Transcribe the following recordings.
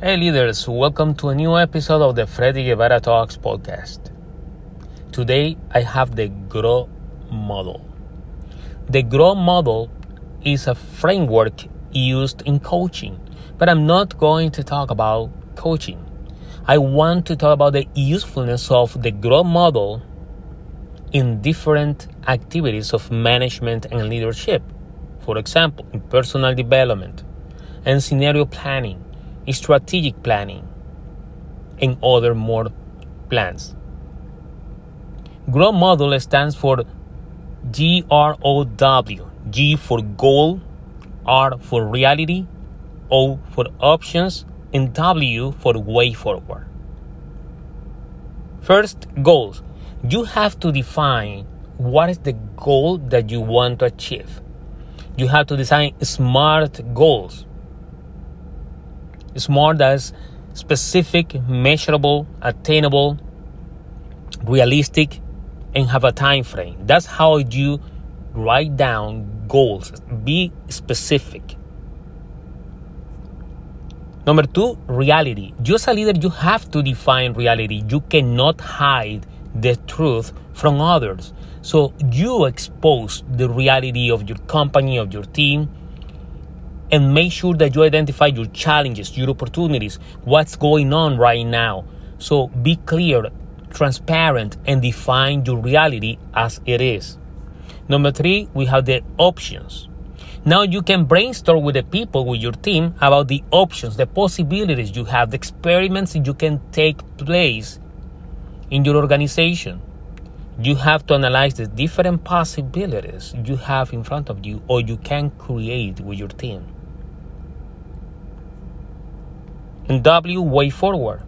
Hey leaders, welcome to a new episode of the Freddy Guevara Talks podcast. Today I have the GROW model. The GROW model is a framework used in coaching, but I'm not going to talk about coaching. I want to talk about the usefulness of the GROW model in different activities of management and leadership. For example, in personal development and scenario planning strategic planning, and other more plans. GROW model stands for G R O W. G for goal, R for reality, O for options, and W for way forward. First, goals. You have to define what is the goal that you want to achieve. You have to design SMART goals. SMART as specific, measurable, attainable, realistic, and have a time frame. That's how you write down goals. Be specific. Number two, reality. You as a leader, you have to define reality. You cannot hide the truth from others. So you expose the reality of your company, of your team, and make sure that you identify your challenges, your opportunities, what's going on right now. So be clear, transparent, and define your reality as it is. Number three, we have the options. Now you can brainstorm with the people, with your team, about the options, the possibilities you have, the experiments you can take place in your organization. You have to analyze the different possibilities you have in front of you or you can create with your team. And W, way forward.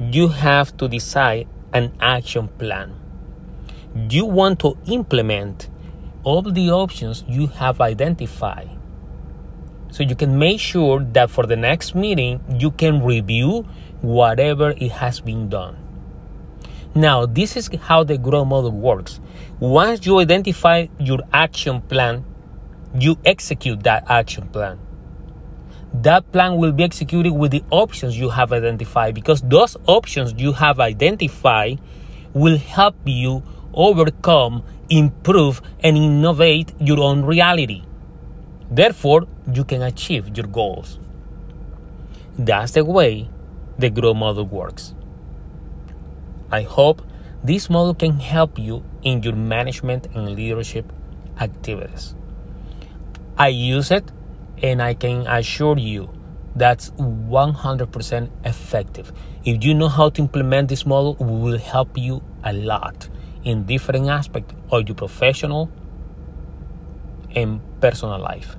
You have to decide an action plan. You want to implement all the options you have identified. So you can make sure that for the next meeting, you can review whatever it has been done. Now, this is how the GROW model works. Once you identify your action plan, you execute that action plan that plan will be executed with the options you have identified because those options you have identified will help you overcome, improve, and innovate your own reality. Therefore, you can achieve your goals. That's the way the GROW model works. I hope this model can help you in your management and leadership activities. I use it and I can assure you that's 100% effective. If you know how to implement this model, we will help you a lot in different aspects of your professional and personal life.